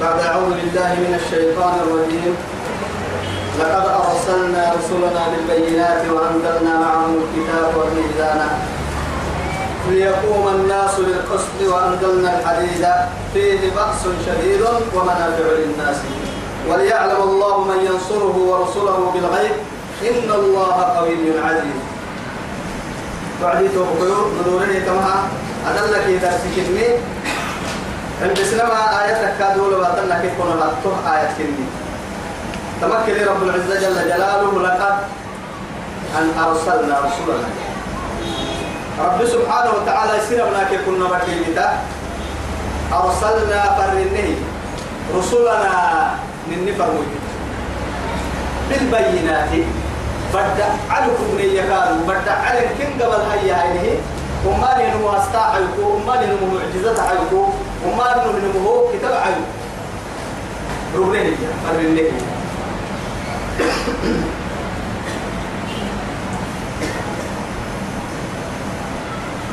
بعد أعوذ بالله من الشيطان الرجيم. لقد أرسلنا رسلنا بالبينات وأنزلنا معهم الكتاب والميزان ليقوم الناس بالقسط وأنزلنا الحديد. فيه بأس شديد ومنافع للناس. وليعلم الله من ينصره ورسله بالغيب. إن الله قوي عزيز. بعدي توقيو ندورني كما أدلك يدرسكني عند سلمة آية كادول واتنا كيف كنا لأتوه آية كني. تمكن رب العزة جل جلاله لقد أن أرسلنا رسولنا رب سبحانه وتعالى بنا كيف كنا بكيتا أرسلنا فرنه رسولنا من فرموي بالبينات بدأ عليكم من يكاد بدأ عليك كن قبل هيا هذه وما لهم أستاعيكو وما لهم معجزات عيكو وما لهم كتاب عيكو ربنا فرنه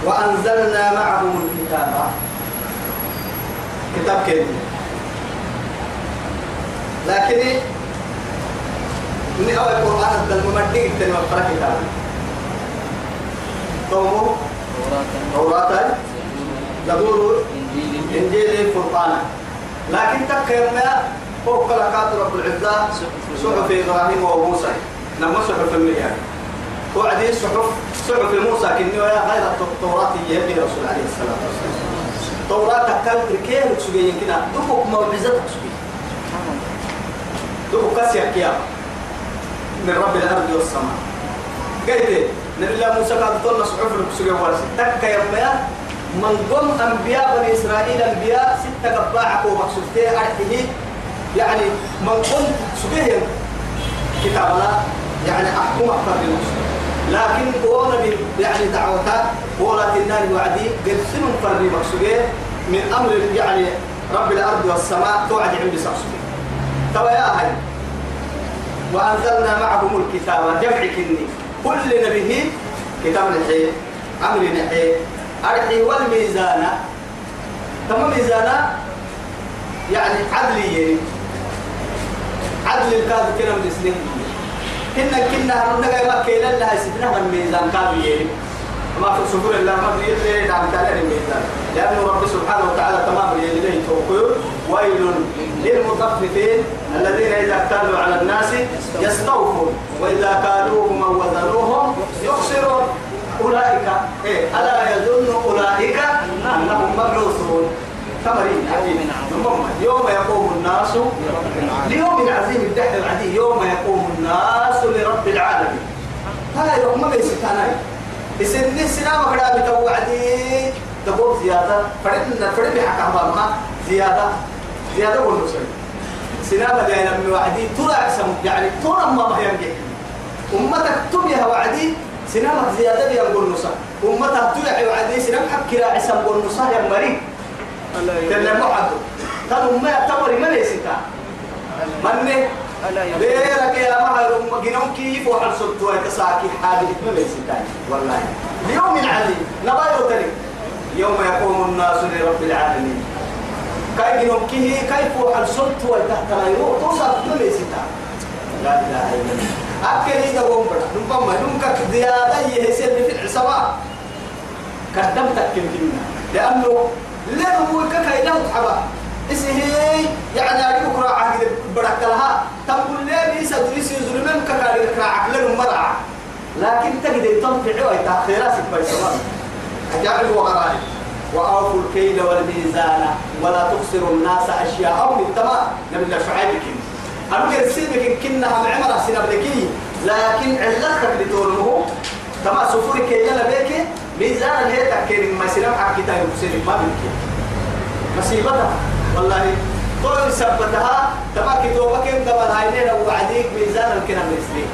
وأنزلنا معهم الكتاب. كتاب كيف لكن من أول القرآن الدل ممدين تنوفر كتاب. قومه. توراة. زبور. إنجيل فرقان لكن تكرنا فوق لقات رب العزة صحف إبراهيم وموسى. لما صحف المياه. وعدي صحف صحف موسى كني ويا غير التوراة يهدي رسول عليه الصلاة والسلام توراة كالت كيف تسوي؟ كنا دفوك معجزة تسوي. دفوك كسيا كيا من رب الأرض والسماء. قلت نبي الله موسى قال طلنا صحف تسوي ورسي تك يا مياه من قم أنبياء بني إسرائيل أنبياء ستة قباعة ومقصودتين أرحيه. يعني من قم سبيه كتابنا يعني أحكم أكثر من لكن قولنا يعني دعوتها قولت النار وعدي قرسم فرني مقصودين من أمر يعني رب الأرض والسماء توعد عند سقسوين توا يا هاي وأنزلنا معهم الكتاب جمع كني. كل نبيه كتاب نحي أمر نحي أرحي والميزان تمام ميزانا يعني عدلي عدل الكاد كنا من سنين كنا كنا هرنا جاي ما كيلا لها سيدنا من ميزان كابي ما في سفور الله ما في إلا دعم تعالى الميزان. لأنه رب سبحانه وتعالى تمام يليه توقير. ويل للمطففين الذين إذا اكتالوا على الناس يستوفون. وإذا عظيم يوم يقوم الناس ليوم عظيم الدحر العدي يوم يقوم الناس لرب العالمين. هذا يوم ما بيستانا يسن السلام كذا بتوعدي تقول زيادة. فرد فرد بحق أمامها زيادة. زيادة والنصر سلام جاي من وعدي. ترى عسم يعني ترى ما ما ينجح. أمتك تبيها وعدي. سنامك زيادة ينقل نصر أمتك تبيها وعدي. سنام حق كلا عسم والنصر يا مريم تلا معد تنو ما تمر ما ليستا من بيرك يا ما جنون كيف وحل سلطوا يتساكي حاجة ما ليستا والله. اليوم العظيم. نبايو تري. يوم يقوم الناس لرب العالمين. كاي جنون كيه؟ كيف وحل سلطوا تحت لا يروح توصل ما ليستا لا إله إلا الله. أكل إذا قوم بنا. نقوم نمكك زيادة يهسل في العصابة قدمتك كنتنا لأنه ليه هو كاكا له حبا. اسهي يعني أريد كرا عقد برك لها تقول ليه ليس دريس يظلمن كاكا أريد كرا عقل مرعى لكن تجد تنفع وتأخيرات بيسمان أجعل وغرائب وأوفوا الكيل والميزان. ولا تخسروا الناس أشياء من التمام شعيب كن أنا كرسيبك كنا هم عمر سنة بلكي لكن علتك لتورمه تما سفور كيل لبيك ميزان هي تكير ما سلام حكيتا يبصير ما بيك مصيبتها. والله طول سبتها تما كتوبك انت بالهاينين وبعديك ميزان الكلام الاسلام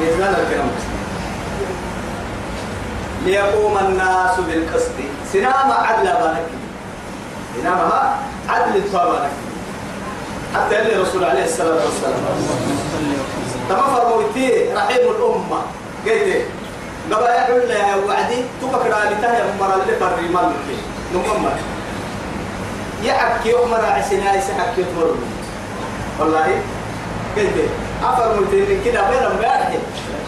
ميزان الكلام ليقوم الناس بالقسط. سنام عدل بانك سنامها عدل الطابانك حتى اللي الرسول عليه الصلاة والسلام. تما فرموتي رحيم الأمة. قلت قبا يحل لها وعدي تبكر على تهي مرة اللي بري مال نمم يحكي يوم عسنا يسحكي يتمر والله كيف أفر متين كده بين امبارح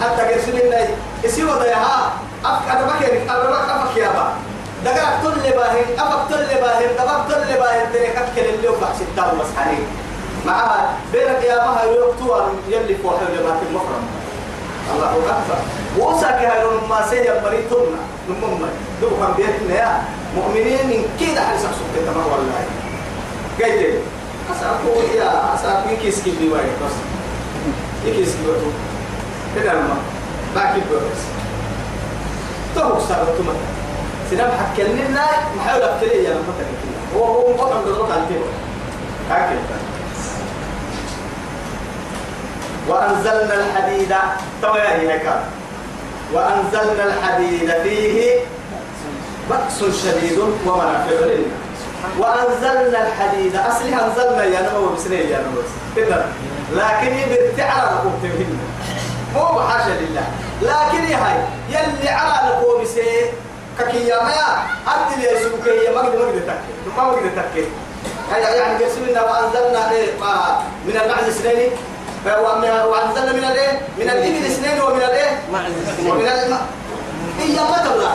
حتى قرسل لنا يسيو ضيها أنا بكر أنا بك أفك يا با. دقرك تل باهن أفك تل باهن دقرك تل باهن تريك أكل اللي ستة بس حنين معها بينك يا بها يوقتوا يلي فوحي لما في المفرم الله أكبر. وساك هاي ما سيا مريتنا نمم دو كم بيتنا يا مؤمنين من كده حرس سبت تمام والله قايد أسأكو يا أسأكو كيس كي بيواي بس. كيس كي بتو كده ما باكي بس تو سابتو ما سنام حكينا لنا محاول أبتلي يا نفتك كده هو هو مقطع بالضبط على كده هكذا وأنزلنا الحديد. توياني هيك وأنزلنا الحديد فيه بأس شديد ومنافع للناس وأنزلنا الحديد. أصلها أنزلنا يا نمو بسنين يا نمو كده لكن يبرت على رقوبتهن مو بحاشا لله. لكن يا هاي يلي على رقوب سي ككيا ما أدي لي سوك يا ما قد تكي ما قد تكي يعني قسمنا وأنزلنا إيه من المعز سنين وأنزلنا من الإيه؟ من الإبل اثنين ومن الإيه؟ ومن الماء هي ما تبلا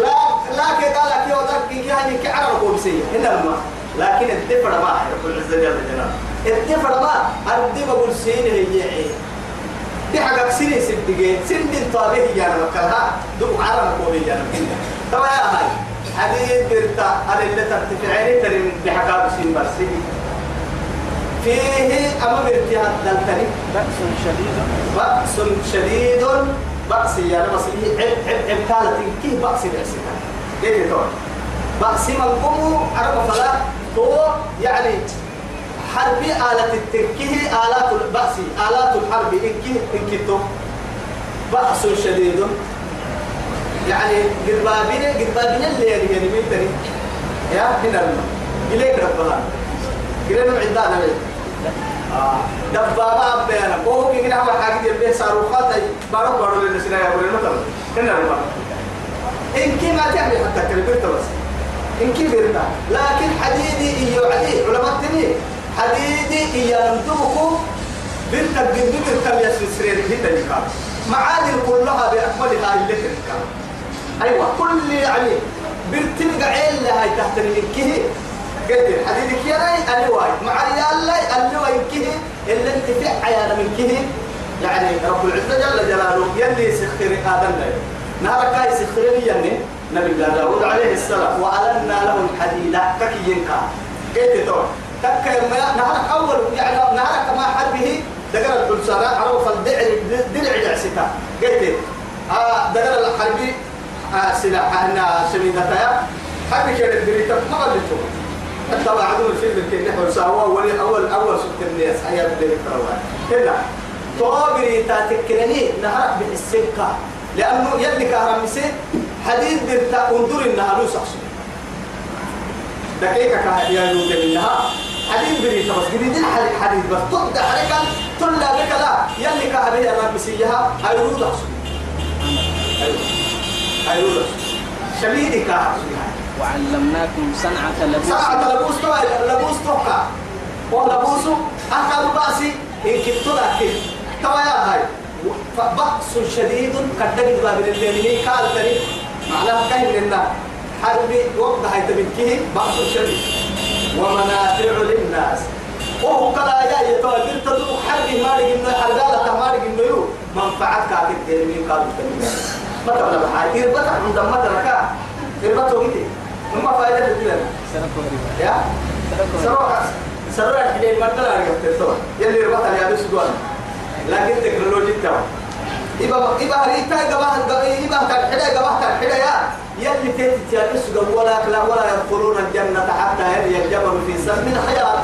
لا. لا كذا لا كذا كي يعني كعرب ركوب سيء هنا الماء لكن الدفر ما. رب العزة جل جلاله. الدفر ما. الدفر بقول سين هي عين دي حاجة سين سبتجي دين طابه أنا مكلها دو عرب يا أنا طبعا هاي. حديث برتا على اللي ترتفعين ترى بحكاية سين بس. فيه أما برتها دلتني. بأس شديد. بأس شديد. بأس يعني بس عب عب عب كالة كيه بأس بأسها كيف تقول بأس من قوم عرب فلا هو يعني حرب آلة التكيه آلات البأس آلات الحرب إنكيه إنكتو بأس شديد. يعني قربابين قربابين اللي يعني يعني مين تاني؟ يا هنا الماء إليك ربنا. قلنا عندنا بيه دبابة أبينا هو كي كنا هو حاجة يبيه صاروخات بارو بارو لنا سنا يا بوري مثلا كنا ربا إن كي ما تعمل حتى كلمة بس إن كي بيرتا لكن حديدي إيو عدي علماء تني. حديدي إيا نمتوكو بنت بنت بنت يسرين هي تلك معادن كلها بأكملها اللي تلك أيوة كل يعني بنتلقى عين لها تحت المكيه قد حديدك يا راي أنا واي. مع ريال لاي أنا واي كه إلا أنت في عيانا من كه يعني رب العزة جل جلاله يلي سخر آدم لا نهار كاي سخرني يعني نبي الله داود عليه السلام. وألنا له الحديد ككي ينكا كيف تقول تك ما نهار أول يعني نهار كما حربه دقر البلسانة عرف الدرع درع دعسكا قلت آه دقر الحربي آه سلاح أنا سمينتها حربي كانت دريتك ما قلت حتى بعدهم الفيلم اللي نحن سوا أول أول أول سكت الناس حياة بدك تروان هنا طابري تاتكرني نهرك بالسكة لأنه يلي كهرم مسي حديد برتا انظر إنها لو سحسن دقيقة يا نود منها حديد بريتا بس جديد الحديد حديد بس. تبدا عليك تلا بك لا يلي كهرم يا رب مسيها هيرود سحسن أيوه. هيرود شبيدك كهرم وعلمناكم صنعة لبوس. صنعة لبوس طبعا لبوس توقع. ولبوس أكل بأسي إن كنت لكن توا يا هاي. فبأس شديد قد تجد باب الليل قال تري معناها كاين لنا. حرب وقت هاي تبكيه بأس شديد. ومنافع للناس. وهو كلا يا يتوى قلت تدوك حرب مالك إنه حرقالة مالك إنه يو. منفعتك أكيد ديرمين قالوا تنمي ما تبنى بحاجة. إربطك عند ما تركا إربطة قلت ثم فائدة الدين يا سروع سروع الحين ما تلا عليك تسوى يلي ربط على هذا سؤال لكن تكنولوجي توا إبا إبا هريتا جباه إبا كالحدا جباه كالحدا يا يلي تيجي سؤال ولا لا ولا يدخلون الجنة حتى يلي الجبل في سلم الخيار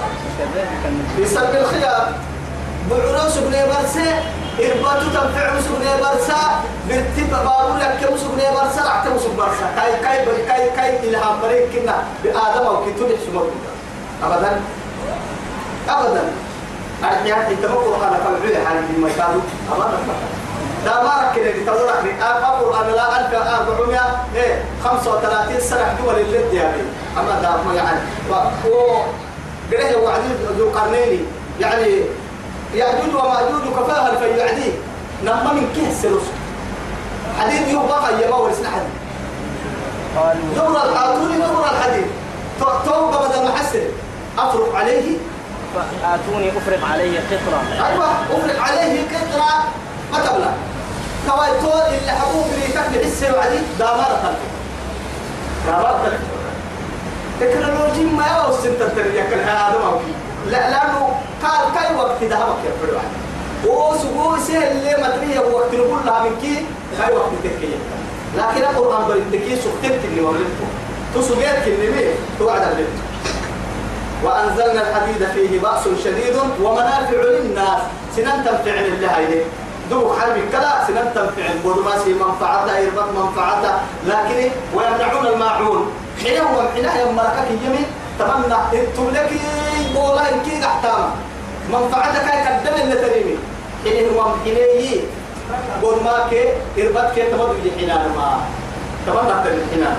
في سلم الخيار بعرو سبني برسة إربطو تنفع سبني برسة برتب بارو لك كم سبني برسة رعتم سب برسة كاي كاي كاي كاي إلهام بريك كنا بآدم أو كتب سمر أبدا. أبدا. أرجعت تمكر على فالعلي حالي في مكانه أبدا. دا ما ركنا لتقول أخي أقول أنا لا سنة أربعمائة إيه 35 سنة دول اللي يعني. أما ده يعني. و قرية وعدي ذو قرنين يعني يأجوج ومأجوج كفاها فيعديه نما من كه سلوس حديد يبقى يما ورسنا حديد. قالوا. زبر الحاطوني زبر الحديد. توبة بدل ما حسن أفرق عليه. فآتوني أفرغ عليه قطرة. أيوة أفرق عليه كترة ما تبلى. كواي طول اللي حبوب اللي تكفي حسه وعدي دامار خلفه. دامار خلفه. تكنولوجي ما يوصل تنتريا كل هذا ما لا لأنه قال كاي وقت ذهبك يا فريق وسبوع سهل اللي ما تريه وقت نقول لها من كي؟ كاي وقت تكيه لكن القرآن بريتكي سكتت اللي ولدته تسوقيت اللي مين توعد اللي وأنزلنا الحديد فيه بأس شديد ومنافع للناس. سنن تنفع لله إليه دوك حرب كلا سنن تنفع. بودماسي منفعته إربط منفعته لكن ويمنعون الماعون. حين هو حين يمركك يمين تمنى أنتم لك والله كي احتام منفعتك هاي قدم اللي تريمي. حين هو حين بودماك إربط كي تمدو حينان ما. تمنى حينان.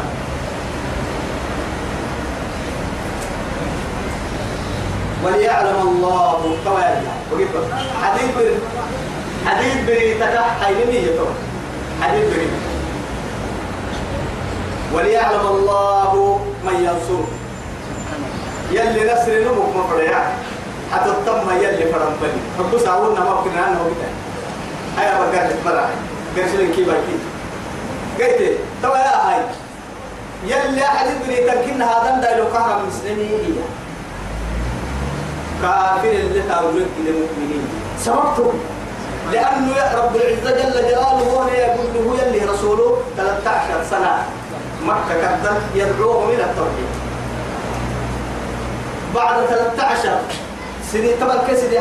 وليعلم الله كما حديث بري حديث بري تكح حيني يتو حديث بري وليعلم الله من ينصر يلي نسر نمك مفريا حتى التم يلي فرم بني. حب ساونا ما كنا عنه بتا هيا بقى مرة. قرشلين كي باكي قلت توا يا هاي. يلي حديث بري تنكين هذا دايلو كهرم مسلمين كافر اللي تاولد للمؤمنين سببته لأنه رب العزة جل جلاله هو يقول له يلي رسوله 13 سنة. مكة كذب يدعوهم إلى التوحيد. بعد 13 سنة طبعا كسر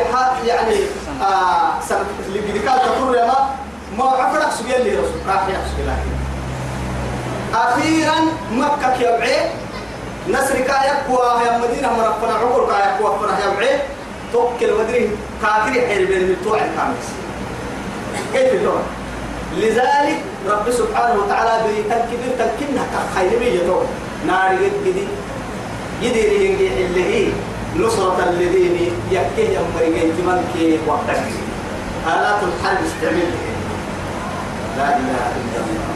يعني آه سنة اللي بدك تقول يا ما ما عفرك سبيل اللي رسول راح يحسب لكن أخيرا مكة يبعي نسر كا يقوى يا مدينة مرفنا عقر كا يقوى فنا يا بعيد توكل مدري كافر حير بين المتوع الخامس. كيف اللغة لذلك رب سبحانه وتعالى بريتن كبير تنكنها كخير بيجتو نار يدي يدي ينجي اللي هي نصرة الذين يكيه يمري من كي وقتك. آلات الحرب استعمل لا إله إلا الله.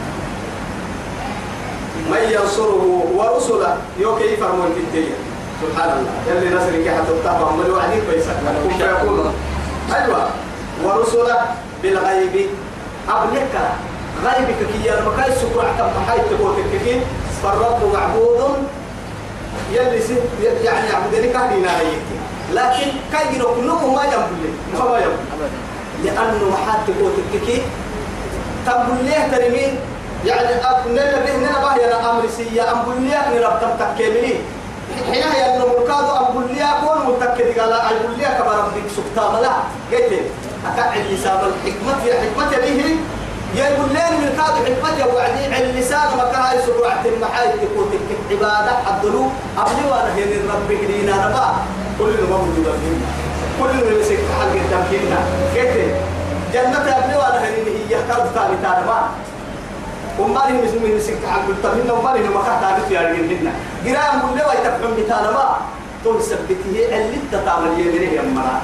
من ينصره ورسله يوكي فرمون في الدنيا؟ سبحان الله. يلي نسرك حتى تتابع من وعدك بيسك كن فيكون أيوة. ورسله بالغيب. أبلك غيبك كي يرمكاي سكر عتم حي تقوتك كي. فالرب معبود يلي سي يعني عبدني كهدينا لكن كاي يروح كلهم ما ينبلي. ما ينبلي. لأنه محات تقوتك كي تنبلي ليه ترمين يعني أبننا بهنا باه يا أمر سيا أم بليا نرب تكملي حين هي أنه مركادو أم بليا كون متكد قال أي بليا كبر ربك سكتا ملا قلت أكعد لسان الحكمة. في حكمة به يقول لين من كاد حكمة وعدي اللسان ما كان يسوع عبد المحاي تكون عبادة الدلو أبني وأنا هنا ربي لينا نبا كل ما موجود فينا كل ما يسك حق التمكيننا. قلت جنة أبني وأنا هنا هي كاد ثاني تانما ومالي مسلمين مسك عن كل تمنا ومالي ما كان تعرف يا رجل منا جرام من لو يتفهم بتانا ما تقول سبته اللي تتعمل يدري يا مرا.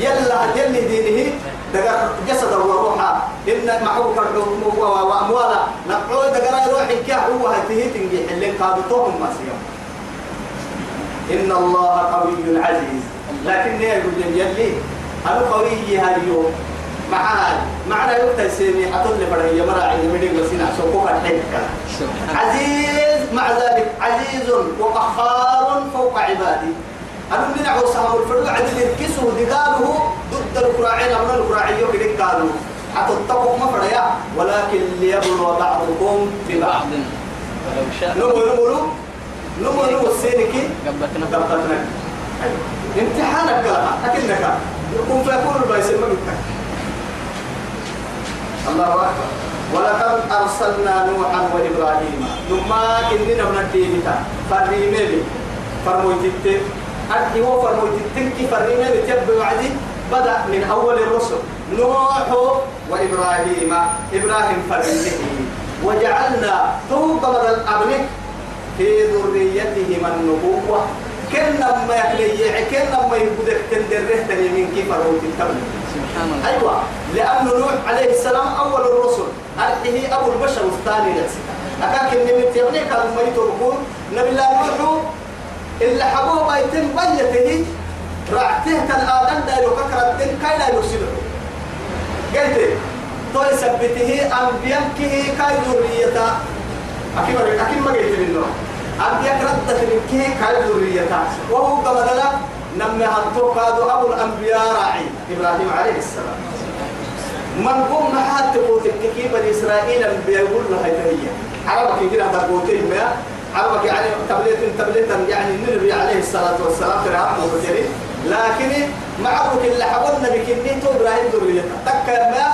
يلا يلي دينه. دقر جسد وروحا إن معوك الحكم وأموالا نقعود دقر روح كيا هو هتيه تنجي اللي قابطوهم ما سيهم إن الله قوي عزيز. لكن يقول يلي أنا قوي هاليوم معاه معنا يقتل سيمي حطل لي فرهي مرا عند مدين وسنا سوكوك الحين عزيز. مع ذلك عزيز وقهار فوق عبادي. أنا من عو سهم الفرد عدل الكسو دقاله ضد القراعين أمر القراعي يوكي قالوا. حتى ما فريا ولكن ليبلو بعضكم ببعض. ولو شاء. نمو نمو نمو. نمو السينكي. قبتنا ضبطتنا امتحانك كلها أكنك. يكون فيكون البايس المقتك الله أكبر. ولقد أرسلنا نوحا وإبراهيم. ثم إننا من الدينتا فريمي بي فرمويتت أدي هو فرمويتت كي فريمي بي تب وعدي. بدأ من أول الرسل نوح وإبراهيم. إبراهيم وجعل وجعلنا توب بدل الأبنك في ذريتهما النبوة كنا ما يكلي كنا ما يبدك تندره تاني من كيف روت التبل سبحان الله. أيوة لأن نوح عليه السلام أول الرسل. أرحيه أبو البشر الثاني لسه أكاك النمت يبني كانوا ما يتركون. نبي الله نوح إلا حبوب يتم بيته رعته تن آدم دايلو ككرة الدين كاي لا يرسله. قلت توي سبته أنبياء كه كاي ذريتا أكيد أكيد ما قلت منه أنبياء ردت من كاي ذريتا وهو قبضنا نمي هنتو كادو أبو الأنبياء راعي. إبراهيم عليه السلام. من قم حتى قوتك كيف بني إسرائيل بيقول له هي عربك كده تقوتين ما عربك يعني تبليت تبليت يعني النبي عليه الصلاة والسلام في وكريم لكن معروف اللي حبلنا بكنيته إبراهيم ذريته. تكا ما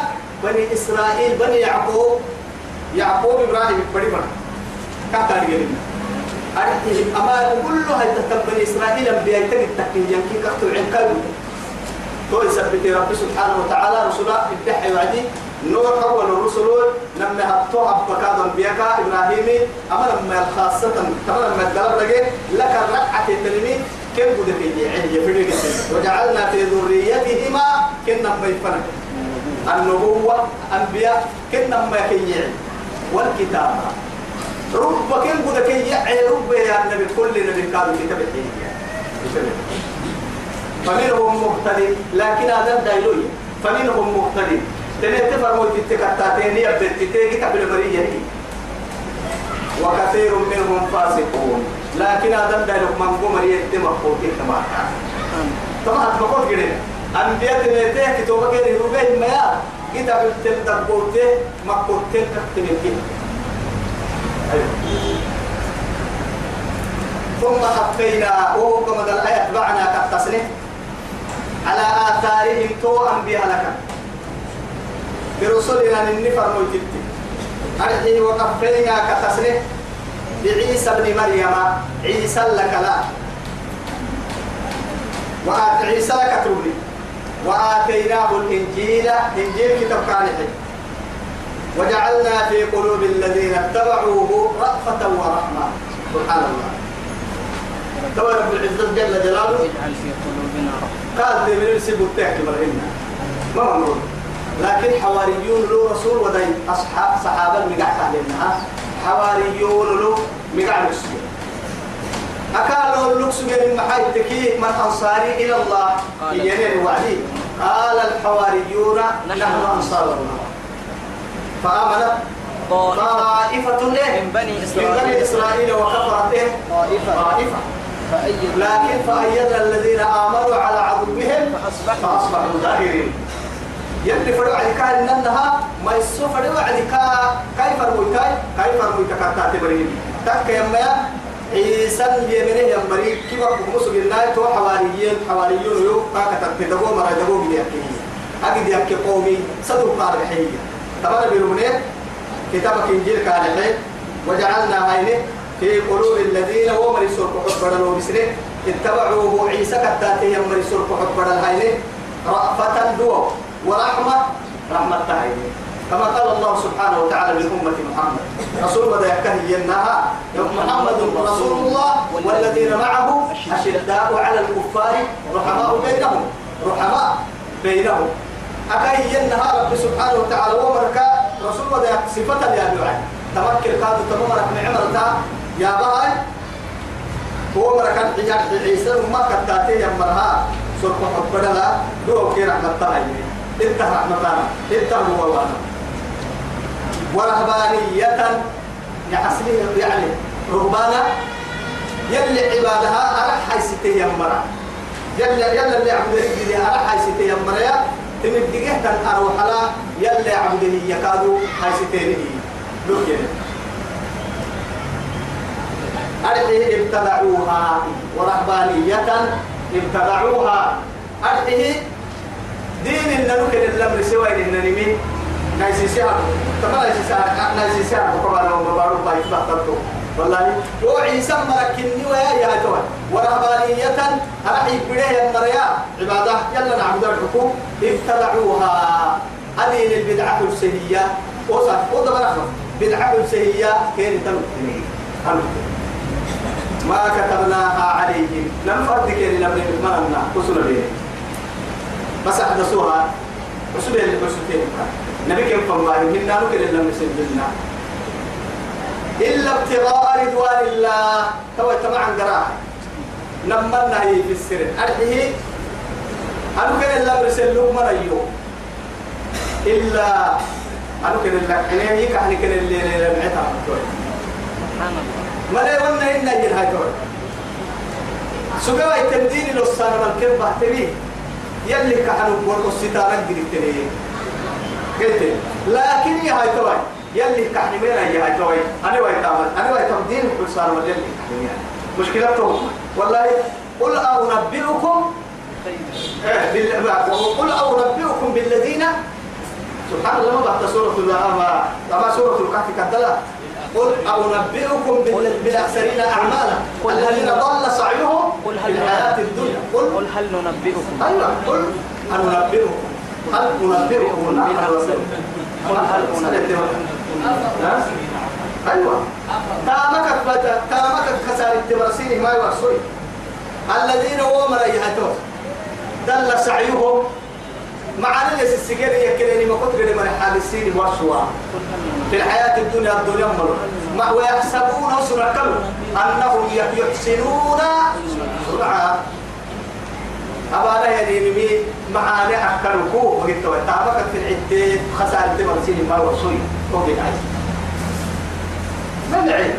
بني إسرائيل بني يعقوب. يعقوب إبراهيم بدي بنا كاتر جرينا أرتهم أما كله هاي بني إسرائيل أنبياء تجد تكين يمكن كتب عن كلمة تو يثبت رب سبحانه وتعالى رسولا ادحي وعدي. نور أول الرسل لما هبطوها بكاد أنبياء إبراهيم. أما لما الخاصة كما لما الدرب لقي لك الركعة التلمي كم قد في يعني يفرق وجعلنا في ذريتهما كنا ما يفرق النبوة أنبياء كنا ما كي والكتابة رب كم قد كي رب يا النبي؟ كل نبي كانوا كتاب فمنهم مقتدي لكن هذا دايلوي فمنهم مقتدي. تنين تفرموا تتكتاتين يبتتين قبل مرية وكثير منهم فاسقون. لكن هذا دايلوي من قمر يتمقوتين كما طبعا تبقوت كده. أنبياء تنيته كتوبة كده يروبه ما كتاب تلتقوته مقوتين كتبين كده أيوه. ثم حفينا وهو كما الآية بعنا كالتصنيف. على آثارهم تو أنبياء لك. برسلنا النفر موجدت أرحي وقفينا كتصنيف بعيسى ابن مريم عيسى لك لا. وآت عيسى لك تولي. وآتيناه الإنجيل إنجيل كتاب كالح وجعلنا في قلوب الذين اتبعوه رأفة ورحمة. سبحان الله. تبارك رب العزة جل جلاله. واجعل في قلوبنا رحمة. قال دي من يسيبوا التاكي مرهن ما لكن حواريون له رسول ودي أصحاب صحابة مقعد علينا. حواريون له مقعد مسلم أكالوا اللقس من محاي تكي من أنصاري إلى الله. ينين وعدي قال الحواريون نحن أنصار الله فآمنت طائفة؟ من بني من إسرائيل. بني إسرائيل وكفرت إيه؟ طائفة. طائفة. فأيد لكن فأيدنا الذين آمنوا على عدوهم فأصبحوا فأصبحوا ظاهرين. يلي فروا على كان ما يسوى فروا على كا كيف رميتاي كيف رميتا كاتا تبرين تك يما عيسى اليمنه يمري كيف مسو بالله تو حواريين حواريون يو كاكا تدبو مرا دبو بيأكي أكيد. يأكي قومي صدق قال حي تبارك بيرمونه كتابك إنجيل قال حي وجعلنا هينه في قلوب الذين هو مري سرق حب بدل وبسره اتبعوه عيسى كتاته يمري سرق حب بدل هينه رأفة دو. ورحمة رحمة تهينه كما قال الله سبحانه وتعالى لأمة محمد. رسول ماذا يكهي ينها محمد رسول الله والذين معه أشداء على الكفار رحماء بينهم رحماء بينهم. أكهي ينها رب سبحانه وتعالى. ومركا رسول ماذا صفة يا دعاء. تمكن كادوا تمامرك نعمرتا يا باي هو حجاج عيسى ما كتاتي يا مرها. سرق حبنا دو كي رحمة الله انت رحمة الله انت هو الله ورهبانية أصلي يعني رهبانة يلي عبادها أرح يا مرة يلي يلي اللي عبده يجي أرح يا مرة تمد دقيقة أروح لا يلي عبده يكادوا حيث تيري لو كده أرحيه ابتدعوها ورهبانية ابتدعوها أرحيه دين النلوك الأمر سوى النمي نايسيسيها تما نايسيسيها نايسيسيها طبعا لو مبارو بايت بحثتو والله. هو عيسى مركني ويا يا توي ورهبانية أرحي بديه المريا. عبادة. يلا نعبد الحكم ابتدعوها. هذه البدعة السهية وصف وضع رحمة. بدعة سيئة. كين تنقلني ما كتبناها عليهم. لم فرد كين لم نمنا كسر بس أحدثوها. رسول الله رسول نبي كم فما من نانو كين لم نسجلنا إلا ابتغاء رضوان الله. تو تبع قراءة نمنا هي في السر. أرحيه أنا كان الله رسلوا من أيوه. إلا أنا كان الله أنا هيك أنا كان اللي لمعتها سبحان الله. ما لا يقولنا إن دول سجوا التمدين لو صار من كم بحتمي يلي كحلو بقول الستارة قلت لكن يا هاي توي يلي كحني مين يا هاي توي أنا وايد تعمل أنا وايد تمدين كل صار كحني مشكلتهم. والله قل أنبئكم. قل أنبئكم بالذين سبحان الله بعد سورة الأما أما سورة الكهف كدلا قل أنبئكم بال... بالأخسرين أعمالا. هل- الذين ضل سعيهم في هل الحياة الدنيا. قل. قل هل ننبئكم؟ أيوة. قل هل أنبئكم بالأخسرين؟ قل هل أنبئكم ها؟ أيوة. تامك تامك خسار التمرسين ما يوصي الذين هو مريحتهم دل سعيهم معنا ليس السجن يكلني ما كنت قد من حال السين وشوا في الحياة الدنيا الدنيا مر ما ويحسبون سرعة أنهم يحسنون سرعة. أبانا يعني مي معانا أكلكو وقلت تابك في العدة خسارة تمرسين ما وصي وقلت عايز. من العلم؟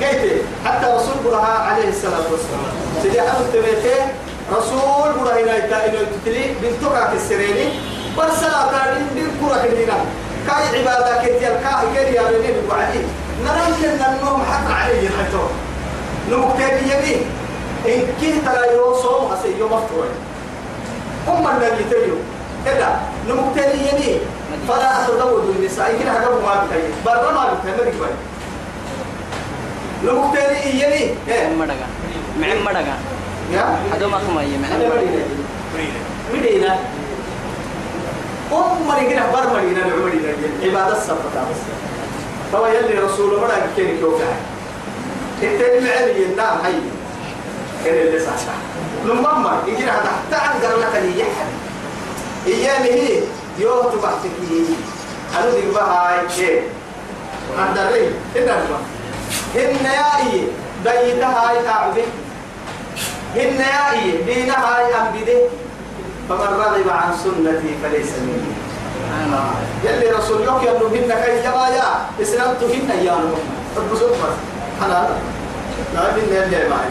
قلت حتى رسول برها عليه الصلاة والسلام. سيدي حمد تبيته رسول برها إلى إلى تتلي بنتك السريني برسلا تارين دين كرة هنا كاي عبادة كتير كاي كري يا بني وعلي نرى إن النوم حق عليه حتى نمكتب يمين إن كيه ترى يوصوم هسي يوم مفتوح هم الذي تيو كذا نمكتب يمين فلا تزود النساء. كده حاجة ما بتهيئ برا ما بتهيئ ما بتهيئ نمكتب يمين إيه؟ معن مدغا يا؟ هذا ما يي أنا معن مدينة أم مدينة بر مدينة مدينة عبادة الصفة بس فهو يلي رسول مرة كان كيوكا. التاني معلي النام هاي. كان اللي صح لما يجي هذا تعال لك لي يحد إياني هي يوه تبعتك أنا دي بقى هاي شيء أندري إنما هن يا إيه؟ بيتها هاي تعبي. هن يا إيه دينها هاي أنبده فمن رغب عن سنتي فليس مني. يلي رسول يوك يبنو هن كي جمايا إسلامت هن يا نمو البسوط بس حلال لا هن يلي معي.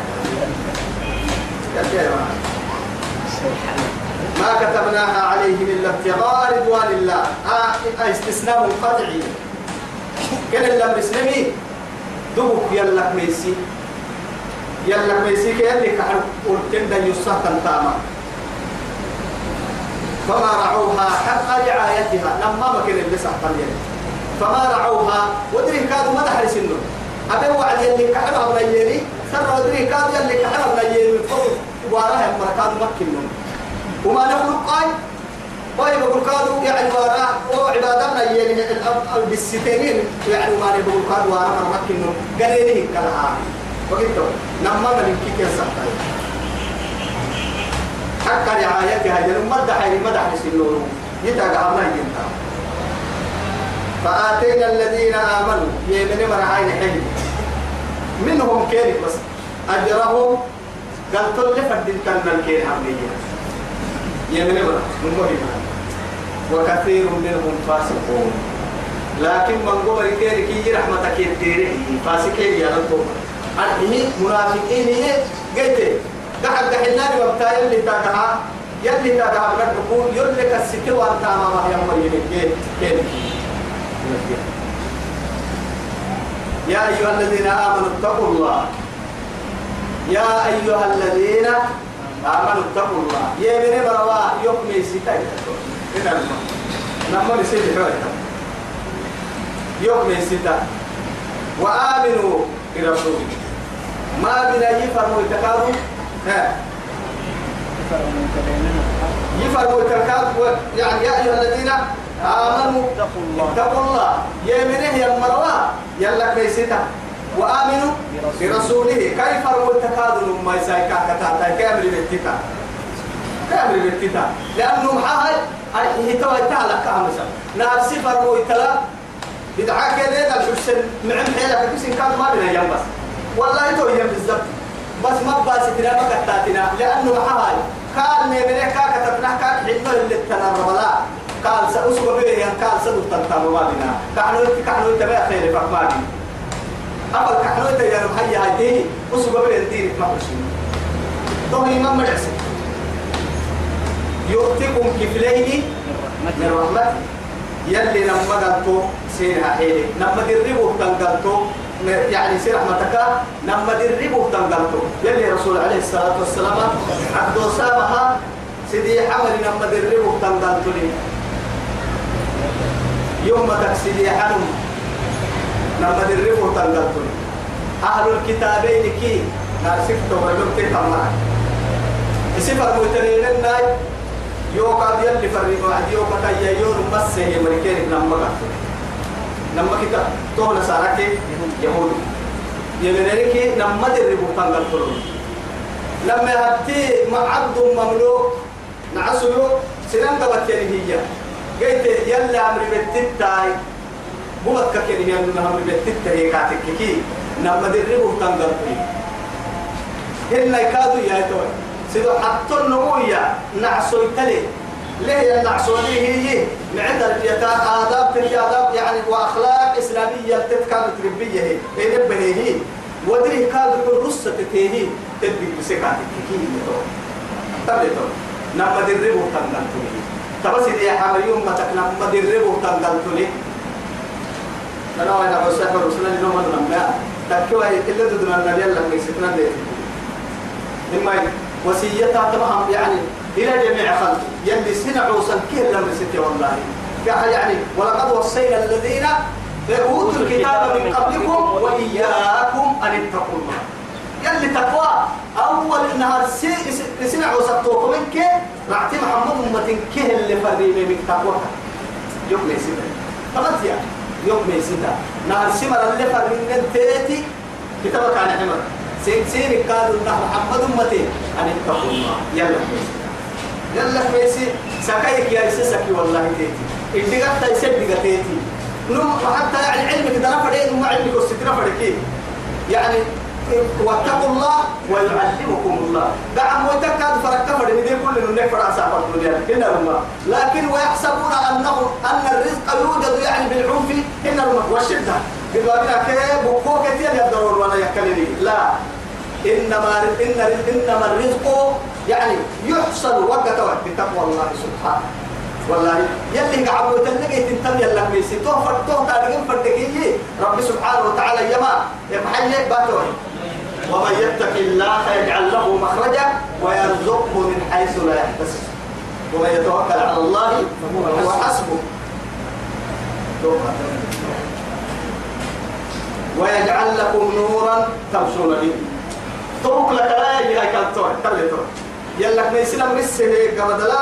يلي معي. ما كتبناها عليهم إلا ابتغاء رضوان الله. آه آه استثناء منقطعي كان اللي مسلمي دوك يلا ميسي. يلا ميسي كيلي كحر قلتن دا يسا تنتاما. فما رعوها حق رعايتها لما ما كان اللي سحطن فما رعوها ودري كادوا ما دحر سنو. أبي وعد يلي كحر أبنا يلي سر ودري كاد يلي كحر أبنا يلي فوق وراها مركاد مكنون وما نخلق قاي طيب بقول كادوا يعني وراء وعبادنا يعني بالستينين يعني ما نقول كادوا وراء مكنون قاليني كلها. وقلت نما من كيك يسحطن حق رعايتها جل مدح مدح سنون يتاق الله ينتا فآتينا الذين آمنوا يمن مرعين حلم منهم كيرك بس أجرهم قال تل فردين كان الكير حمية يمن مرع من مهمة وكثير منهم فاسقون لكن من قبل كيرك رحمتك يتيري فاسقين يا رب أنهي منافقين هي قلت قحب قحلنا وقتا يلي تاقها يلي تاقها تقول يلي كالسكي وانت امامها يا مريم كيف كيف يا أيها الذين آمنوا اتقوا الله. يا أيها الذين آمنوا اتقوا الله. يا من بروا يوم يسيتاي إذا نعم نسيت حوالي يوم يسيتا. وآمنوا برسوله. ما بنا يفرموا يتكادوا ها. يفرموا يتكادوا يعني يا أيها الذين آمنوا اتقوا الله. اتقوا الله. يا منه يا مروى يلا كيستا وآمنوا برسوله. كيف رو تكادوا ما يسايكا كتاتا. كامل بيتتا. كامل بيتتا. لأنه محاهل هي توا يتعلى كامسا. ويتلا بدعاء كده ده الحسن معن حيلك كيسين كان ما بينا ينبس. والله تو يم بالضبط بس ما باستنا ما كتاتنا. لأنه محاهل قال نيمنه كاكا تتنح كاك حدنا اللي لا قال سأسوى بيه قال سدو تنتام مالنا كعنو انت كعنو انت بقى خير فقماني أقل كعنو انت يا رب هيا هيدي أسوى بيه الدين ما بشين دوهي ما مرعسي يؤتكم كفلين من رحمته. يلي قلتو سينها حيلي. لما دربوا تنقلتو يعني سير رحمتك لما دربوا تنقلتو يلي رسول عليه الصلاة والسلام عبد سامها سيدي حمل لما دربوا تنقلتو لي. يوم تكسيدي حنم لما دربوا تنقلتو لي. أهل الكتابين كي؟ نارسكتو ولم تتمعك سفر متنين الناي يوكا يلي فريق يوكا كي يور مسه لما قلت لما كتا تونا سارك يهود يمنرك لما دربو تنقل فرون لما هتي مع عبد مملوك نعسلو سنان قبت هي قلت يلا أمري بتتاي بوبك كيني هي من أمري بتتاي كاتك كي لما دربو تنقل فرون هنا يكادوا يا توي سيدو حتى النموية نعسوي تلي ليه النعسوي هي معدة الفيتا آداب تلي آداب يعني وأخلاق إسلامية تتكاد تربية هي. نبهي هي ودري كاد كل رصة تتهي تدبي بسكات كيكي تو. تبلي تو. نما دربو تنقلتني تبسي دي حامل يوم متك نما دربو تنقلتني أنا وأنا بسحب رسولنا لنوم نما تكوى إلا ددنا النبي الله ميسكنا دي. إما وسيتها تمام يعني إلى جميع خلق يلي سنعوا سنكير لم ستي والله. يعني ولقد وصينا الذين أوتوا الكتاب من قبلكم وإياكم أن اتقوا الله. يلي تقوى. أول نهار سنعوا سبتوكم منك رعتي محمد أمة كه اللي فريمي من تقوى. يوم يسيدا فقط يعني يوم يسيدا نهار سمر اللي فريمي تيتي كتابك عن حمر. سين سين قالوا محمد أمتي أن اتقوا الله. يلا. يلا ميسي سكايك يا سكي والله تيتي. اللي قد يسد تيتي نم حتى يعني علمك ده نفرين وما علمك والستر فرقين يعني واتقوا الله ويعلمكم الله. دعم وتكاد فرق كفر من كل من نفر أسافر الدنيا. إن رما لكن ويحسبون أنه أن الرزق يوجد يعني بالعنف. إن رما والشدة قالوا كيف بكوك كثير يدرون ولا يكلني. لا. إنما إن إنما الرزق يعني يحصل وقت وقت بتقوى الله سبحانه. والله يلي قعبوا تلقي تنتم يلا ميسي. تو فرتو تارجم فرتكي رب سبحانه وتعالى يما يمحي باتوي ومن يتق الله يجعل له مخرجا ويرزقه من حيث لا يحتسب. ومن يتوكل على الله فهو حسبه. ويجعل لكم نورا تمشون به. طرق لك لا يجي هاي كانت تلي طرق يلا ما يسلم رسه قبدلا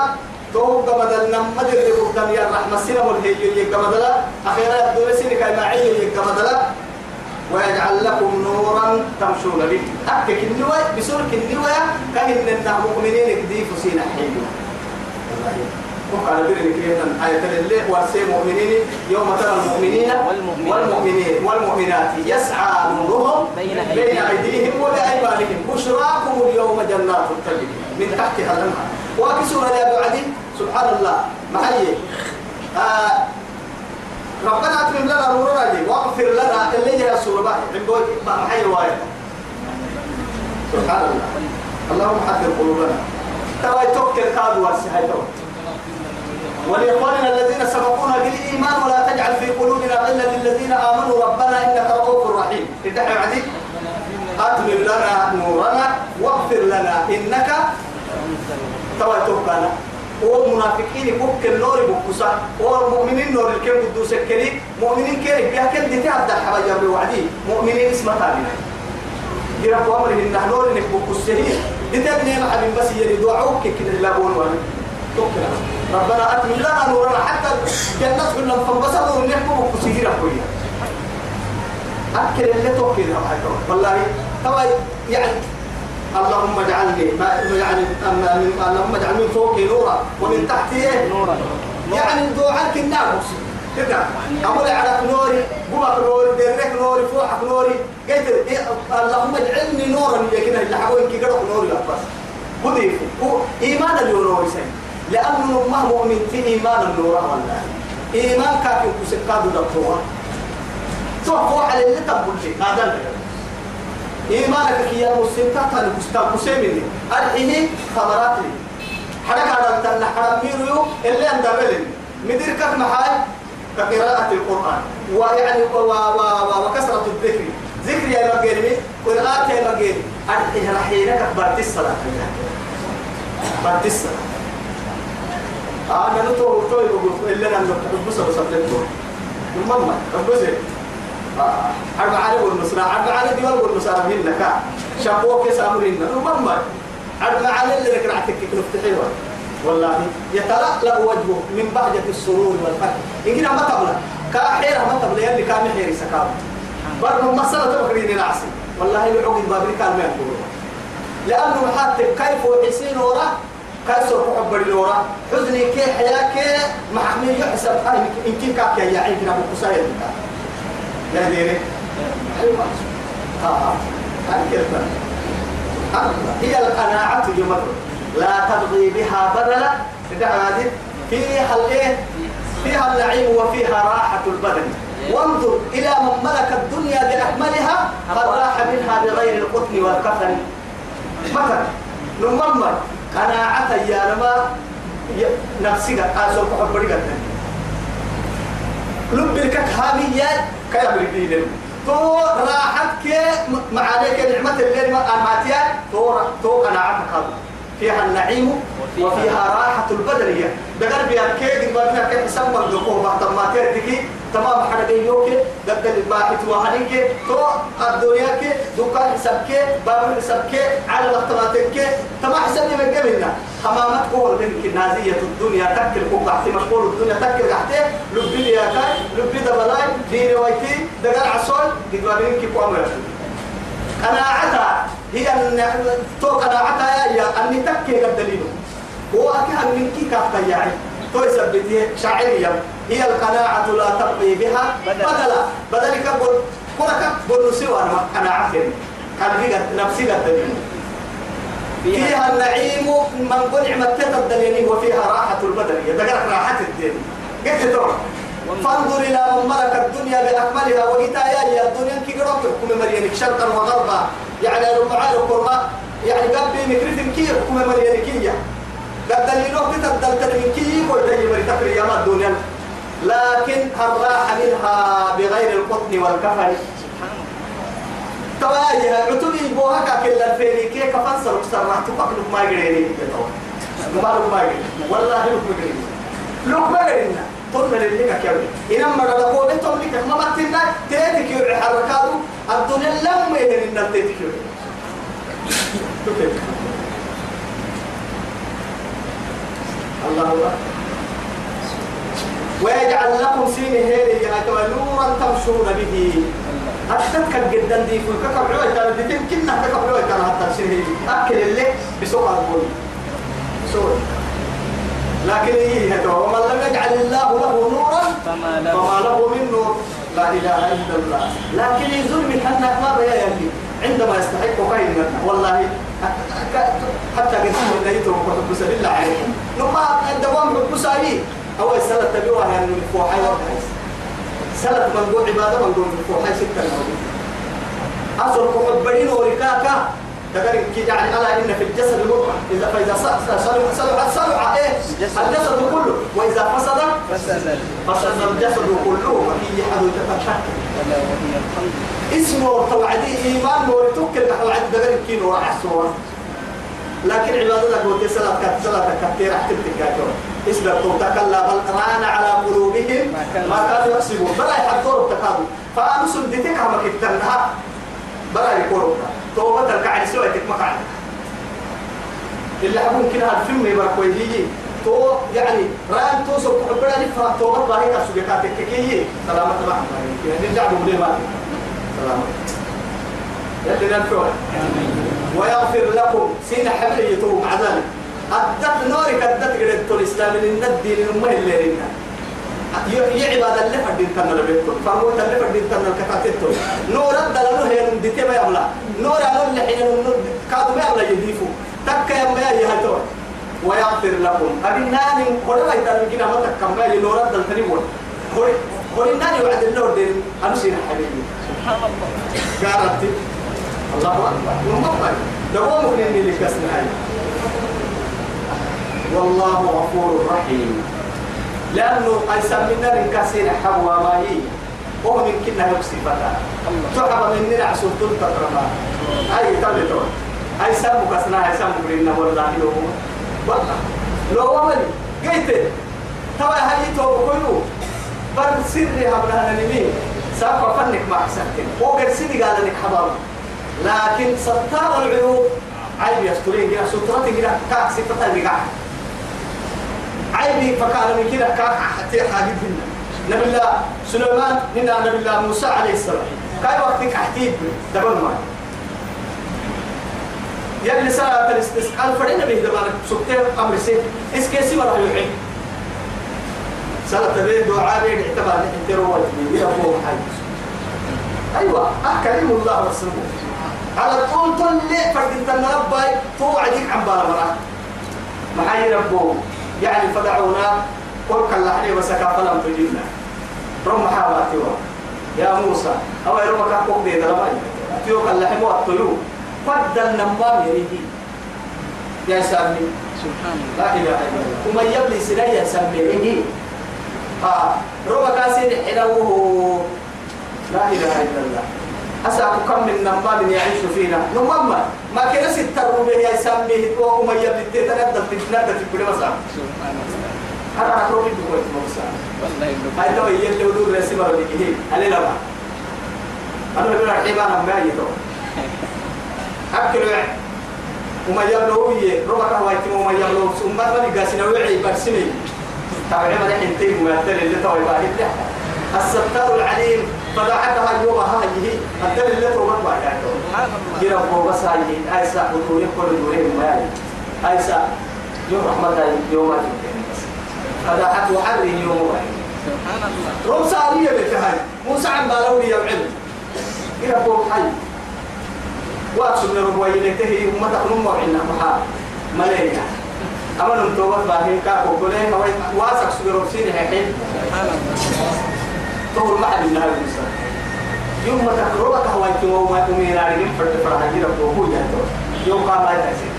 طرق قبدل نمد اللي قدام يا الرحمة سلم الهي قبدلا أخيرا يبدو لسنك كما عيه قبدلا ويجعل لكم نورا تمشون به. أكك النوى بسرك النوى كهن النهم مؤمنين. كديف سينا حيلو وقال برني كريم آية الليل ورسي مؤمنين يوم ترى المؤمنين والمؤمنين. والمؤمنات يسعى نورهم بين أيديهم. وبأيمانهم بشراكم اليوم جنات تجري من تحتها الأنهار وكسر يا بعدي سبحان الله محيي آه ربنا أتمم لنا نورنا دي واغفر لنا اللي جاء السورة عندو محيي وايد سبحان الله اللهم حذر قلوبنا ترى توكل كادوا ورسي ولإخواننا الذين سبقونا بالإيمان ولا تجعل في قلوبنا غلا للذين آمنوا. ربنا إنك رؤوف رحيم. ادعي عدي أتمم لنا نورنا واغفر لنا. إنك توا توكلنا ومنافقين بك النور بكسا. والمؤمنين نور الكم قدوس الكريم. مؤمنين كريم بيها كم دي تعبد حبايا بوعدي مؤمنين اسمها تابنا جرب أمره إن نور إنك بكسه دي تبني محبين بس يلي دعوك كده لا بون توكلنا ربنا أتمم لنا نورنا حتى جنة كلهم فانبسطوا من يحكموا كسيرا كلها أكل اللي توكل والله طبعا يعني اللهم اجعلني ما يعني اللهم اجعل من فوقي نورا. ومن تحتي إيه؟ نورا. يعني دعاءك النار. كده أقول على نوري بوك نوري درك نوري فوحك نوري. قلت إيه؟ اللهم اجعلني نورا. اللي حقول إنك قرأ نوري بس خذي هو إيمان اللي نوري سين لأنه ما مؤمن في إيمان النور والله. إيمان كافي كسكاد دكتور توقع على اللي تقول لي هذا إيمانك يا مسلم تحت المستقبل مسلمني الحين ثمرات لي. حركة على التنة حرام ميريو اللي أندبلن مدير كف محاي. كقراءة القرآن. ويعني و و و وكسرة الذكر. ذكر يا مجيني قراءة يا مجيني الحين حينك بعد الصلاة بعد الصلاة أنا نتوه توي بقول إلا أنا بس بس أبلغ المهم بس أربعة على والنصرة أربعة على ديوان والنصرة هنا كا شابوك سامرين المهم أربعة على اللي ركعتك كيف تحيوه والله يتلألأ وجهه من بهجة السرور والفرح إن كنا ما تبلى كاحيرة ما تبلى يلي كان حيري سكاب برضو مسألة تبقرين العصي والله يعقد بابري كان ما يقولون لأنه حتى كيف وحسين ورا كيف حب الورا حزني كي حياك محمي يحسب هاي إن كي كاك يا عين كنا بقصايا يا ديري أيوة. آه. هاي كده هي القناعة يوم لا تبغي بها بدلا. فيها الإيه؟ فيها النعيم وفيها راحة البدن. وانظر إلى من ملك الدنيا بأكملها. قد راح منها بغير القطن والكفن. مثلا نمما قناعة يا لما نفسك أسوق حبرك لبك هامية كيا بريدين تو راحتك معانيك نعمة الليل ما أماتيا تو تو قناعتك هذا فيها النعيم وفيها راحة البدنية دقر بيا كيد ما فيها كيف سمى الدكوه بعد ما تردك تمام حنا جيوك قد الباحث وهنيك تو الدنيا كي دكان حسابك باب حسابك على الاختلاطك تمام حسابي من قبلنا. حمامات قول منك نازية الدنيا تكل فوق تحت مشغول الدنيا تكل تحت لبي يا كاي لبي دبلاي ديني وايتي دقر عصول دقر منك قوم قناعتها هي أن تو قناعتها يا أني تكي الدليل هو أكيد من كي كافتا يعني تو يثبت شاعريا هي القناعة لا تقضي بها بدلا. بدل كبر كرك بنو سوى قناعة. كان نفسي الدليل فيها النعيم من قل نعمة الدليل وفيها راحة البدن. يدقرك راحة الدين. قلت تو فانظر إلى من ملك الدنيا بأكملها وإتايا يا الدنيا. كي قرأت حكم مريانك شرقا وغربا. يعني ربع القرما يعني قبل مكرتم كي حكم مريانكية قد دليلوك تتدلتل من كي يقول دليل مريتك يا الدنيا لكن الراحة منها بغير القطن والكفن. تواجه عتبي بوها كل الفيري كي كفن سرق سرعت تقلب ما يقريني ما لك ما يقريني والله لك ما يقريني لك ما يقريني قلنا للي كيف إنما رلقوا أنتم لك. ما متنا تيتك يرعي حركاته. الدنيا لما يهن إن تيتك الله أكبر ويجعل لكم سين هيري يا نورا تمشون به. أتتك جدا دي في كعب عوي كان دي يمكن كعب عوي كان حتى سين أكل اللي بسوق الكل سوق. لكن هي هذا ومن لم يجعل الله له نورا فما له. من نور. لا إله إلا الله. لكن يزول حنا ما بيا يلي عندما يستحق خير والله حتى قد سمع نيته وحب سبيل عليكم لما الدوام حب سايي أول سنة تبيوها يعني من فوحي وقعيس سنة من قول عبادة من قول من فوحي ستة الموجود أصل كحبرين وركاكا تقول كي يعني ألا إن في الجسد مضغة إذا فإذا صلح صلح صلح إيه؟ الجسد. كله. وإذا فسد فسد. الجسد كله. وفي حد الحمد اسمه توعدي إيمان ورتوكل نحو عد دقر كيلو راح لكن عبادتك قلت صلاة كت صلاة كثيرة احتمتك كاتور اسم القوتا كلا بل ران على قلوبهم ما كانوا يكسبون بلا يحضروا التكابل فأمسوا ديتك هم كتنها بلا يقولوا توبة الكعب سوى تكمك اللي حبون كده الفيلم يبقى كويسي تو يعني ران تو سو كبر لي فا تو ما باهي كاسو كاتك كي سلامة ما يعني نرجع بقول ما سلامة. يلي نفعل ويغفر لكم. سين مع ذلك. أدت نورك أدت قد الإسلام من الدين الأمة اللي رينا يعباد اللي فردين تنا لبيتكم فهو اللي فردين تنا الكتاتيتو نور الدلالو هي نديتي ما يبلا نور أنا اللي حين كادو ما يبلا يديفو. تك يا ما يهتو ويغفر لكم. أبي ناني قرنا يتركنا ما تكمل نور الدل تنيمون هوري هوري ناني وعد النور دين. أمشي حبيبي. سبحان الله. قالت الله أكبر. ومبقى دوامك لأني اللي كسنا هاي والله غفور رحيم. لأنه أيسا من نار كاسين حوا ما هي وهو من كنا يكسي فتا. تعب من نار عسول دول تقرما أي تبلتون أيسا مكسنا أيسا مكرنا والله يوم والله. لو أمل قيت. توا هاي تو كله بر سري هبنا نمين سافر فنك مع سكن وقد سيدي قال لك حضر لكن ستار العيوب. عيب يسترين كده سترتي كده كاك ستة بقاع عيبي فكان من كده كاك حتى لنا نبي الله سليمان هنا نبي الله موسى عليه السلام. كاي وقتك حتيب دبل ما؟ يلي سنة الاستسقاء فرينا به دبانك سكتين أمر سيف. اسكيسي ولا يعين سنة تبيه دعاء بيد اعتبار أنت روى يا أبو محمد. أيوه اكرم الله رسوله على طول طل فرد أنت نربي توعدك عن بالمرة معي ربو يعني فدعونا قل كاللحني وسكا فلم تجيبنا رم حالاتي يا موسى أو يرمك أقوم بيد رمي أتيو كاللحم والطيو فدل نمام يريدي. يا سامي سبحان الله. لا إله إلا الله. ومن يبلي سنيا يا سامي يريدي. آه ربك أسير حلوة. لا إله إلا الله. أسأل كم من نمام يعيش فينا. نمام ما؟ كنا ستر به يا سامي ومن يبلي تتردد في تنادى في كل مساء أنا أقول لك بقول مساء والله هاي تو يلي ودور رسمة وديه علي لما أنا بقول لك حيوان ما يتو أكل وما يبلو يه ربك هو يتم وما يبلو ثم ما نقاسنا وعي برسمي تابع ما نحن تيم ما تل اللي تو يبقى هيك الستار العليم فضحكها اليوم هذه الدل اللي تو ما يعني. سبحان الله جرى هو بس هاي أيسا وتقول كل دورين ما يعني أيسا يوم رحمة يوم ما فضحك وحري يوم سبحان الله رب سالية بتهاي موسى عم بالوني يا علم إلى فوق حي. وأقسم لهم وينتهي وما تقنون موعنا محا. ملايا أما نمتوبة باهين كاكو كلين واسق سبيرو سيني الله تقول ما حد من هذا يوم ما تقربك هوايك وما أمير عليهم فرد فرح جيرا فوقو جاتو يوم قام ما يتأسير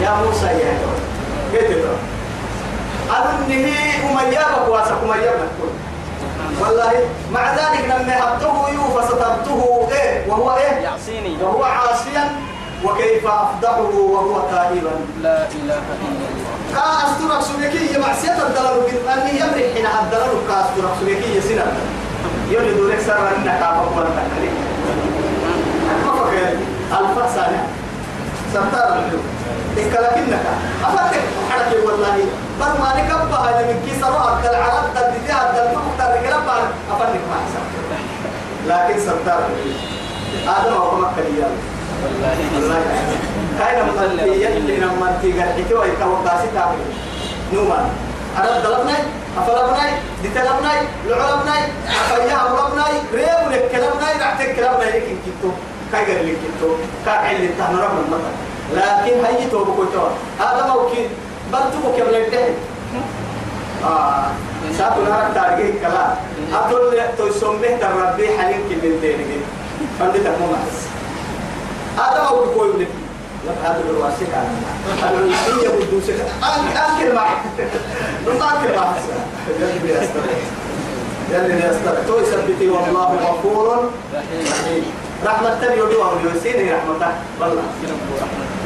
يا موسى يا تو قلت له أظنه أميابك واسق أميابك والله مع ذلك لما هبته يوفى سترته إيه؟ وهو إيه؟ يعصيني. وهو عاصيا. وكيف أفضحه وهو تائبا؟ لا إله إلا الله. كاسترك سلكية معصية الدلال بالأني يمرح حين الدلال كاسترك سلكية سنة. يولي دورك سر أنك أفضل ما فكر الفا سنة ستار الحلو. إكلكنك أفتك. حركة والله. بل ما نكبه هذا من كيس روح العرب تدتها الدلال مختار كلام أفتك حسن لكن ستار الحلو. آدم هو مكة والله كاين مطلية اللي لما تيجي حكوا يتوقع ستة نوما أرد دلبناي أفلبناي دتلبناي لعلبناي أفيا أمربناي ريب لك كلامناي رعتك كلامناي لك كنتو. كاي قال لك كنتو. كاي اللي تهنا رب المطر. لكن هي تو بكوتو هذا موكي بل تو بكي من الدهن آه. ساتو نهار تارجي كلا أقول تو سميه تربي حليم كل دينك. فندتك مو محس هذا هو كوي لك هذا الواسك هذا الواسية بدوسك أنكر معك نطاكر معك يلي يستر يلي يستر تو يثبتي والله غفور رحيم. رحمة تاني يدوى ويسيني رحمة والله.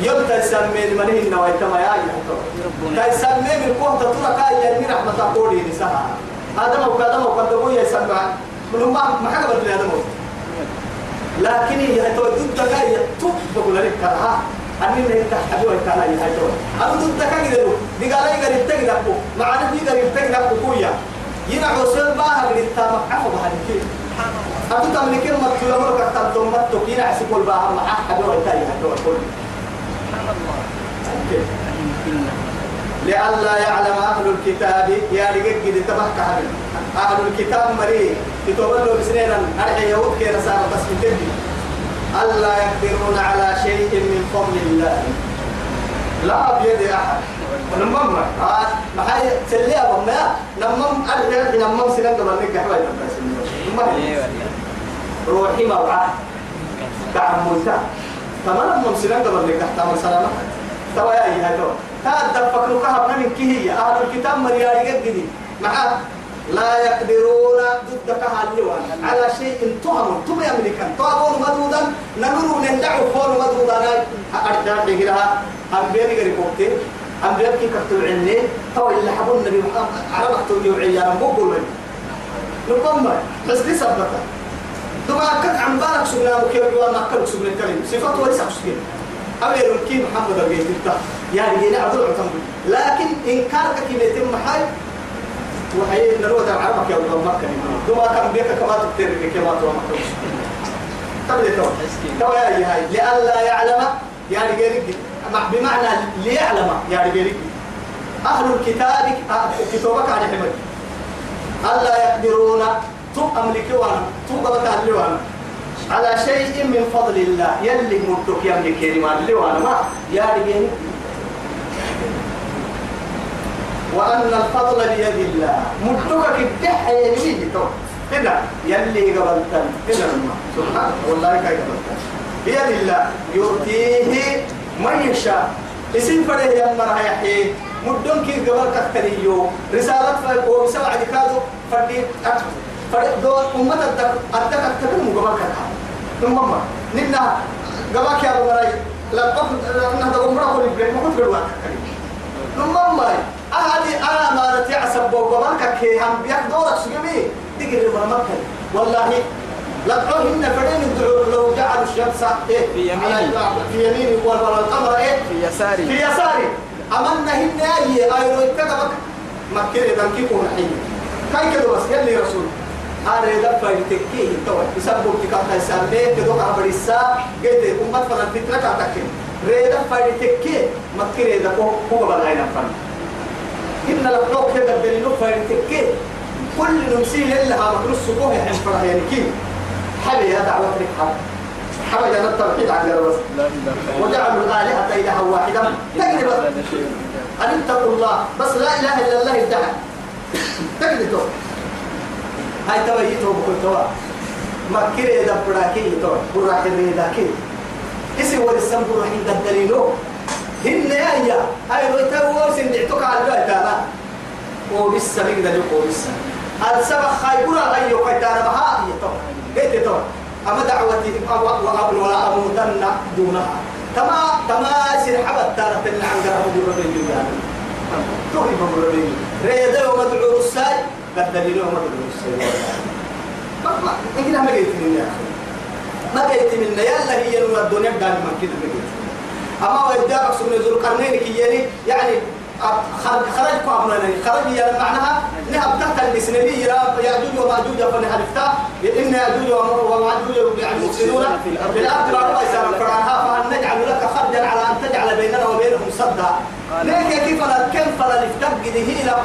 يبتا يسمي المنيه النوايت ما يا يسمي من قوة تطلع كاي يلي رحمة قولي نساها هذا ما وكذا ما وكذا يسمع من هم ما حاجة بدل هذا موت لكن هي تو ضد جاي توب بقول لك كرها أني حبيبي كان أي هاي تقول أنا ضد كذا دي قال لي قريب تقدر مع أنا دي قريب تقدر كويا. ينا عسل ما هقدر تام عفوا بهذه أنت تملك كلمة كلمة كتبت ثم تكين عسكوا الباهم مع حبيبي تاني هاي تقول سبحان الله. لئلا يعلم أهل الكتاب. يا قد تبحك أهل الكتاب مري. له بسنين أرحي يهود كي رسالة بس من ألا يقدرون على شيء من فضل الله. لا بيد أحد. نمم. آه ما هي سلي أبو ما نمم. أرحي نمم. سنين قبل نك حواي نمم. أيوه روحي موعى تعملتا تمام نمم. سنين قبل نك تعمل سلامة. توا يا إيها توا تاد فكرك هبنا من كهية. أهل الكتاب مرياري قدي معاه لا يقدرون ضدك هاليوان على شيء تهم. تم يملكا تهمون مدودا. نمر نندعو فور مدودا. أرجع بهرها أنبياء غير كوكتي أنبياء كي كتب عني. تو اللي حبون النبي محمد. عرب أكتب يوعي يا رب. بقول نقوم بس دي سبتها دوما كت عم بالك سبنا وكيف يوان أكلك سبنا الكلمة صفات وليس سبنا أبي كي محمد البيت يعني هنا عدل عتم لكن إنكارك كي يتم حي وحي نروح العرب يا أبو مكة دوما كان بيك كما تكتر كما مكة. قبل تو تو يا هاي لئلا يعلم يعني غيرك بمعنى ليعلم يعني غيرك أهل الكتاب كتابك على حمد. ألا يقدرون؟ تو أملك وأنا تو قبط اللي وأنا على شيء من فضل الله. يلي مدك يملك يا اللي وأنا ما يا رجال وأن الفضل بيد الله. مدتك كدح تو كده يلي قبلتن كده سبحان والله كاي قبلتن بيد الله. يؤتيه من يشاء. اسم فره يا مرها يحيي. مدن كي قبل كتريو رسالة فوق سبع دكادو فدي فدي دو أمة الدك الدك الدك مو قبل كتها ثم ما ننا قبل كي أبو مراي لا قبل نهضر عمره كل بيت ما كنت قلوا ثم ما أهدي أنا ما نتعصب بوقبالك كي هم بيك دورك سجمي. تقري ما مكة والله لقوهن فرين الدعور لو جعلوا الشمس إيه؟ في يميني. في يميني والقمر إيه؟ في يساري. في يساري. أمنا هن أي أيرو يتكبك مكة إذا كيكون حين كاي كده بس؟ يلي رسول. أنا إذا فايتكيه توي يسبب تكاتا يسميه كده كعبر الساعة قلت أمة فلان فترة كاتكين ريدا فايتكيه مكة إذا هو بالعين فلان إن لقلوك كده الدليل فايتكيه كل نمسيل إلا مكروس سبوه يحن فرح كيف حبي يا دعوة ركحة حبي أنا التوحيد عن اله وجعلوا الآلهة إلها واحدة تقريبا هذا أن اتقوا الله بس لا إله إلا الله ادعى تقدر هاي تويته بكل توا ما كيري دا براكي تو ريدا كي اسي ولسان براكي قدرينو هن يا هاي لو تو سندعتك على البيت أنا ولسه نقدر نقول لسه السبع خايبنا أيو كيتانا بها هي تو قلت تو أما دعوتي وأبل ولا أموتن دونها تما تما سر حبت تانا تلنا عن قرب جوان توهي بربين ريدا ومدعو الساي قد دليل ومدعو الساي ما ما إنك ما قلت من يا أخي. ما قلت من يلا هي الدنيا قال ما كده ما قلت أما ودارك سبنا ذو القرنين كياني يعني خرج خرج قابنا خرج يا معناها نهب تحت الإسلامية يأجوج ومأجوج فنحلفتا إن يأجوج ومأجوج مفسدون في الأرض لا رأي سارا فرانها فهل نجعل لك خرجا على أن تجعل بيننا وبينهم صدا؟ ليك كيف لا كيف لا نفتق هي لا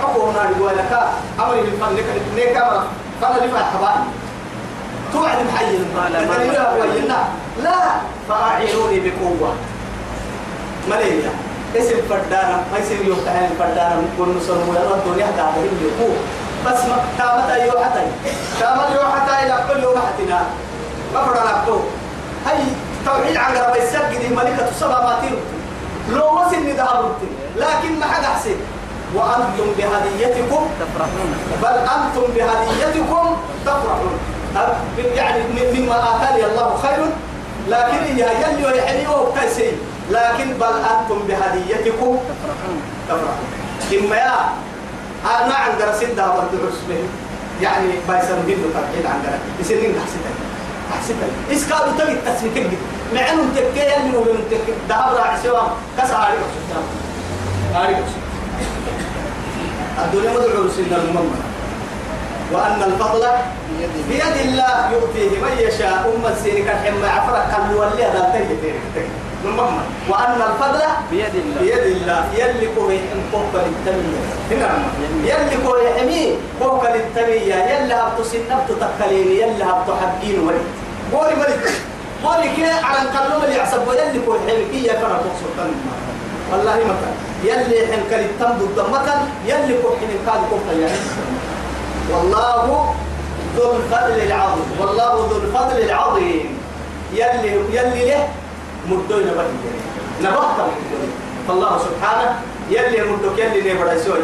نقول لك أمري بالفن لك ليك أمر فلا لفع حبائي توعد محيي لا لا فأعينوني بقوة. مليا اسم فردانا ما يصير يوم تعالى فردانا من نصر ويلا الدنيا هي يقول بس ما تامت أيوة حتى تامت أيوة حتى إلى كل يوم حتنا ما فرنا نقول هاي توحيد عن رب السجد ملكة السبع ماتين لو وصل ندهر لكن ما حد أحسن. وأنتم بهديتكم تفرحون. بل أنتم بهديتكم تفرحون. يعني مما آتاني الله خير لكن يا يلي ويحني وكيسي لكن بل أنتم بهديتكم تفرحون. إما يا أنا عند رسيد ده عسبه يعني بايسن دين تركيد عند يسنين حسيتك أحسبها إسكادو تبي التسميك معنو تكي يلي مو من تكي. دهب راعي سوا. كسر عليك عليك الدنيا مدعو سيدنا المؤمن وأن الفضل بيد الله يؤتيه من يشاء. أم السيرك الحمى عفرك كان يولي هذا تهي وأن الفضل بيد الله. بيد الله. يلي كوي إن فوق للتمية هنا يلي. كوي حمي فوق للتمية يلي هبتو سنبتو تكلين يلي هبتو حقين ولد قولي ولد قولي كي على الكلام اللي يعصب. يلي كوي حمي كي يفرق تقصر والله مثلا يلي حن كلي تمدو مثلا يلي كوي كاد كوي يعني والله ذو الفضل العظيم. والله ذو الفضل العظيم. يلي يلي له مدوين بهي نبهت فالله سبحانه يلي مدوك يلي نبرا يسوي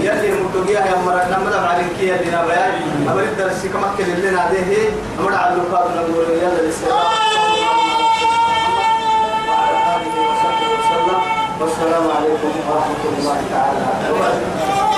يلي مدوك يا يا مرا لما دام عليك يلي نبيا أمر الدرس كما كل لنا ده أمر على اللقاء نقول يلا الإسلام والسلام عليكم ورحمة الله تعالى. وبركاته